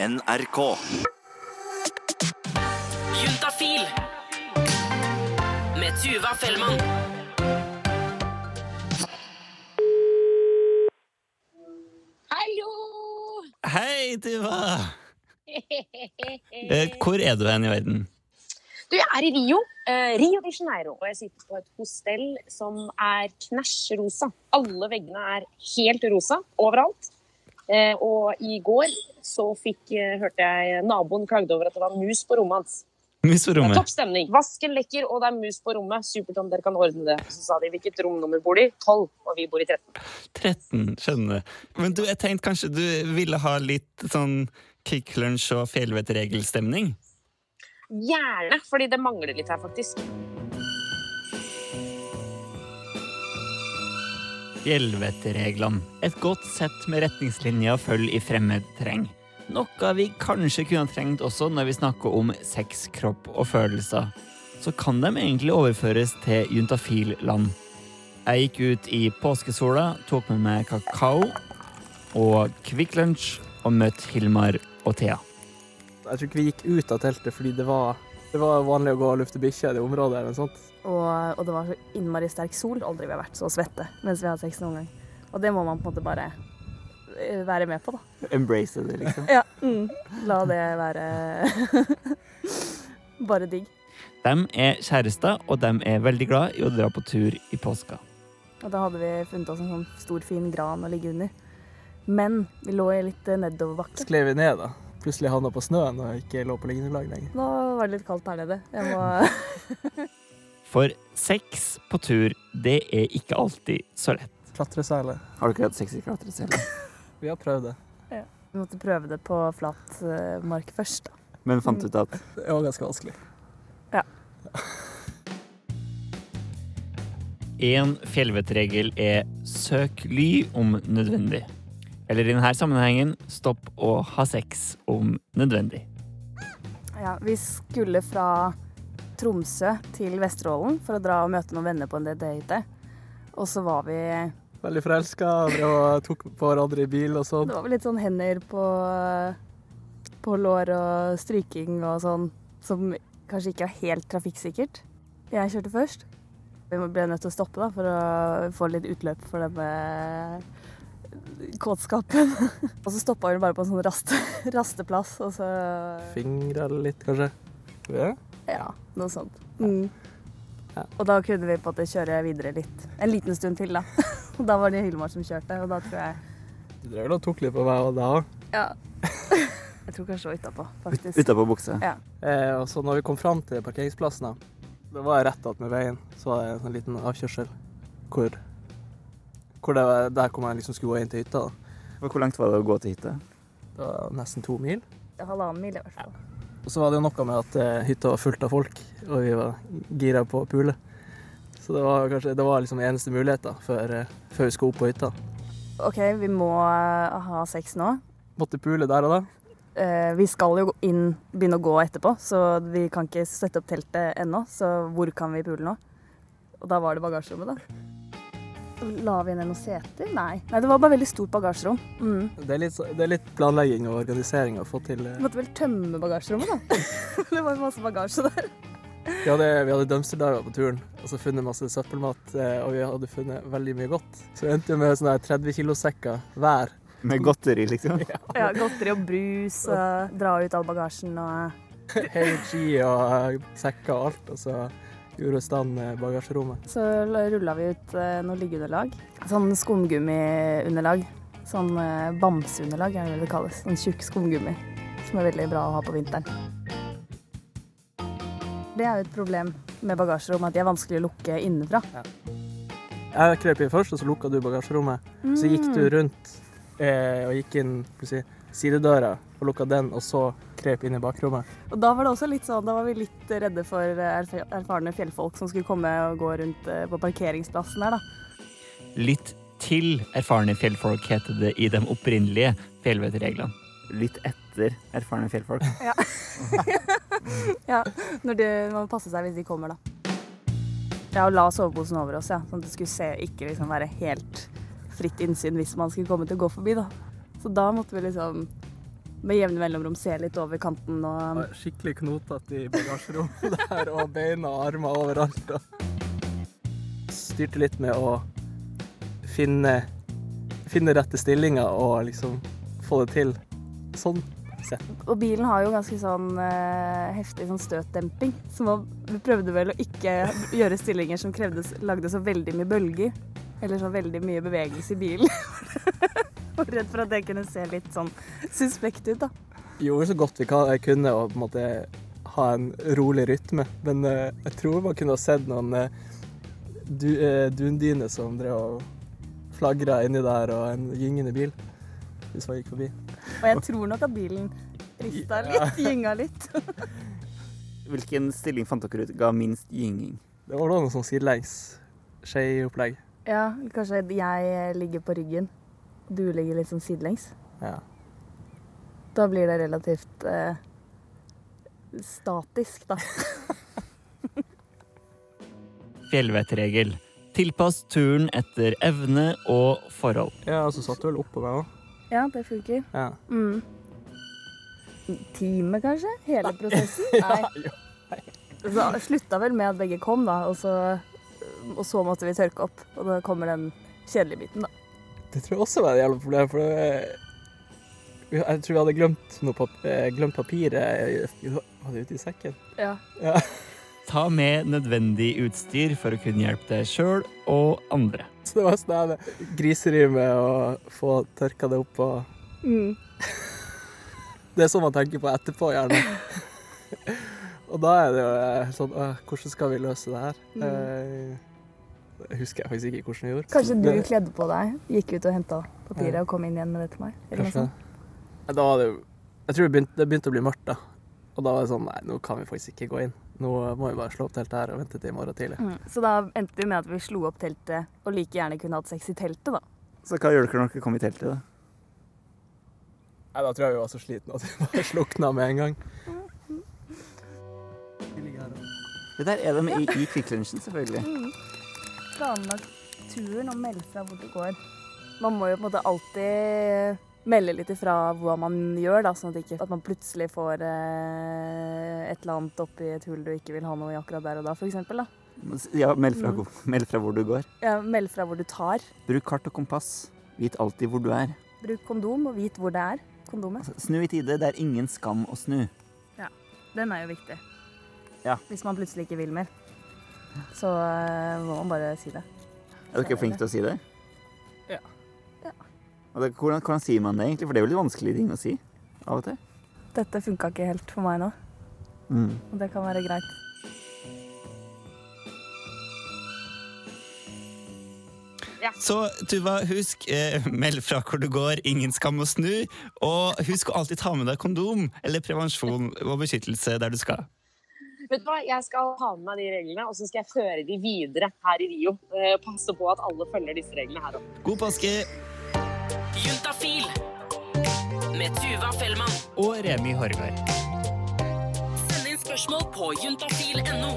NRK. Juntafil med Tuva Fellmann. Hallo! Hei, Tuva! Eh, Hvor er du hen i verden? Du, jeg er i Rio. Eh, Rio de Janeiro. Og jeg sitter på et hostell som er knæsj rosa. Alle veggene er helt rosa overalt. Eh, og i går så fikk, eh, hørte jeg naboen klagde over at det var mus på rommet hans. Mus på Det rommet. topp stemning. Vasken lekker, og det er mus på rommet. Supert om dere kan ordne det. Så sa de hvilket romnummer bor de? 12, og vi bor i 13. 13, skjønner. Men du, jeg tenkte kanskje du ville ha litt sånn Kvikk Lunsj og fjellvettregelstemning? Gjerne, fordi det mangler litt her, faktisk. Fjellvettreglene. Et godt sett med retningslinjer å i fremmed terreng. Noe vi kanskje kunne trengt også når vi snakker om sex, kropp og følelser. Så kan de egentlig overføres til juntafil-land. Jeg gikk ut i påskesola, tok med meg kakao og Kvikk Lunsj og møtte Hilmar og Thea. Jeg tror ikke vi gikk ut av teltet fordi det var, det var vanlig å gå og lufte bikkjer i det området. eller noe sånt. Og, og det var så innmari sterk sol. Aldri vi har vært så svette mens vi har hatt sex noen gang. Og det må man på en måte bare eh, være med på, da. Embrace det, liksom. Ja, mm. La det være bare digg. De er kjærester, og de er veldig glad i å dra på tur i påska. Og da hadde vi funnet oss en sånn stor, fin gran å ligge under. Men vi lå i litt eh, nedoverbakke. Skled vi ned, da. Plutselig havna på snøen og ikke lå på liggeunderlag lenger. Nå var det litt kaldt her nede. Jeg må For sex på tur, det er ikke alltid så lett. Klatreseile. Har dere hatt sex i klatreseile? Vi har prøvd det. Vi måtte prøve det på flat eh, mark først, da. Men fant ut at Det var ganske vanskelig. Ja. En fjellvettregel er søk ly om nødvendig. Eller i denne sammenhengen stopp å ha sex om nødvendig. Ja, vi skulle fra Tromsø til Vesterålen for å dra og møte noen venner på en DDE-hytte. Og så var vi Veldig forelska og tok på hverandre i bil og sånn. Det var vel litt sånn hender på, på lår og stryking og sånn, som kanskje ikke er helt trafikksikkert. Jeg kjørte først. Vi ble nødt til å stoppe da, for å få litt utløp for denne kåtskapen. og så stoppa vi bare på en sånn raste, rasteplass, og så Fingra litt, kanskje. Ja. Ja, noe sånt. Mm. Ja. Og da kunne vi på en måte kjøre videre litt. En liten stund til, da. Og da var det Hilmar som kjørte, og da tror jeg Du drev vel og tok litt på meg og da òg. Ja. Jeg tror kanskje det var utapå, faktisk. Utapå buksa. Ja. Eh, og så når vi kom fram til parkeringsplassen, da, det var jeg rett attmed veien. Så var det en sånn liten avkjørsel hvor, hvor det var, der hvor man liksom skulle gå inn til hytta. da. Hvor langt var det å gå til hytta? Det var nesten to mil. Halvannen mil, i hvert fall. Og så var det jo noe med at eh, hytta var fullt av folk, og vi var gira på å pule. Så det var kanskje det var liksom eneste mulighet da, før, eh, før vi skulle opp på hytta. OK, vi må eh, ha sex nå. Måtte pule der og da. Eh, vi skal jo inn, begynne å gå etterpå, så vi kan ikke sette opp teltet ennå. Så hvor kan vi pule nå? Og da var det bagasjerommet, da. La vi ned noen seter? Nei. Nei, det var bare veldig stort bagasjerom. Mm. Det er litt, det er litt planlegging og organisering å få til. eh. Vi måtte vel tømme bagasjerommet, da. det var masse bagasje der. Vi hadde, vi hadde dumpsterdager på turen, og så funnet masse søppelmat, eh, og vi hadde funnet veldig mye godt. Så vi endte med sånne 30 kilo-sekker hver. Med godteri, liksom? Ja, Godteri og brus, og dra ut all bagasjen og ski og eh, sekker og alt, og så gjorde i stand bagasjerommet. Så rulla vi ut eh, noe liggeunderlag. Sånn skumgummiunderlag. Sånn eh, bamseunderlag er det vel det kalles. Sånn tjukk skumgummi. Som er veldig bra å ha på vinteren. Det er jo et problem med bagasjerom at de er vanskelig å lukke innenfra. Jeg krøp inn først, og så lukka du bagasjerommet. Så gikk du rundt eh, og gikk inn si, sidedøra og lukka den, og så krøp inn i bakrommet. Og da var det også litt sånn, da var vi litt redde for eh, erfarne fjellfolk som skulle komme og gå rundt eh, på parkeringsplassen her, da. Litt til erfarne fjellfolk heter det i de opprinnelige fjellvettreglene. Litt etter erfarne fjellfolk. Ja, når de, man må passe seg hvis de kommer, da. Ja, og la soveposen over oss, ja. Sånn at det skulle se, ikke liksom være helt fritt innsyn hvis man skulle komme til å gå forbi, da. Så da måtte vi liksom med jevne mellomrom se litt over kanten og skikkelig knotete i bagasjerommet der, og beina og armer overalt. Og styrte litt med å finne, finne rette stillinger og liksom få det til sånn sett. Og bilen har jo ganske sånn uh, heftig sånn støtdemping, så vi prøvde vel å ikke gjøre stillinger som krevde, lagde så veldig mye bølger. Eller så veldig mye bevegelse i bilen. Og redd for at det kunne se litt sånn suspekt ut, da. Gjorde så godt vi kunne å på en måte ha en rolig rytme, men uh, jeg tror man kunne ha sett noen uh, du, uh, dundyner som drev og flagra inni der, og en gyngende bil hvis man gikk forbi. Og jeg tror nok at bilen rista litt, gynga litt. Hvilken stilling fant dere ut ga minst gynging? Det var noe sånn sidelengs skeiopplegg. Ja, kanskje jeg ligger på ryggen, og du ligger litt sånn sidelengs. Ja. Da blir det relativt eh, statisk, da. Fjellvettregel. Tilpass turen etter evne og forhold. ja, og så satt du vel oppå meg òg. Ja, det funker. Ja. Mm. Time, kanskje? Hele prosessen? Nei. Så slutta vel med at begge kom, da, og så, og så måtte vi tørke opp. Og da kommer den kjedelige biten, da. Det tror jeg også var et jævla problem, for det, jeg tror vi hadde glemt, noe pap eh, glemt papiret Var det ute i sekken? Ja. Ja. Ta med nødvendig utstyr for å kunne hjelpe deg sjøl og andre. Så det var sånn griseri med å få tørka det opp og Mm. Det er sånn man tenker på etterpå, gjerne. og da er det jo eh, sånn Hvordan skal vi løse det her? Eh, Det husker jeg faktisk ikke hvordan vi gjorde. Kanskje du Det- kledde på deg, gikk ut og henta papiret Ja. og kom inn igjen med det til meg? Eller noe Kanskje. sånt. Da var det jo Jeg tror det begynte, det begynte å bli mørkt, da. Og da var det sånn Nei, nå kan vi faktisk ikke gå inn. Nå må vi bare slå opp teltet her og vente til i morgen tidlig. Mm. Så da endte vi med at vi slo opp teltet, og like gjerne kunne hatt sex i teltet, da. Så hva gjør dere når dere kommer i teltet? da? Nei, Da tror jeg vi var så slitne at vi bare slukna med en gang. Det der er de i, i Kvikk Lunsjen, selvfølgelig. Mm. Planlagt turen og melde fra hvor det går. Man må jo på en måte alltid melde litt ifra hva man gjør, da, sånn at, ikke, at man plutselig får eh, et eller annet oppi et hull du ikke vil ha noe i akkurat der og da, f.eks. Ja, meld fra, meld fra hvor du går. Ja, meld fra hvor du tar. Bruk kart og kompass. Vit alltid hvor du er. Bruk kondom, og vit hvor det er. Kondomet. Altså, Snu i tide. Det er ingen skam å snu. Ja. Den er jo viktig. Ja. Hvis man plutselig ikke vil mer. Så eh, må man bare si det. Er dere flinke til å si det? Ja. Ja. Det, hvordan, hvordan sier man det egentlig? For det er jo litt vanskelige ting å si av og til. Dette funka ikke helt for meg nå, Mm. og det kan være greit. Så Tuva, husk, eh, meld fra hvor du går, ingen skam å snu. Og husk å alltid ta med deg kondom eller prevensjon og beskyttelse der du skal. Vet du hva, Jeg skal ha med meg de reglene, og så skal jeg føre de videre her i Rio. Eh, Passe på at alle følger disse reglene her òg. God påske! Juntafil med Tuva Fellmann. Og Remi Horgard. Send inn spørsmål på juntafil.no.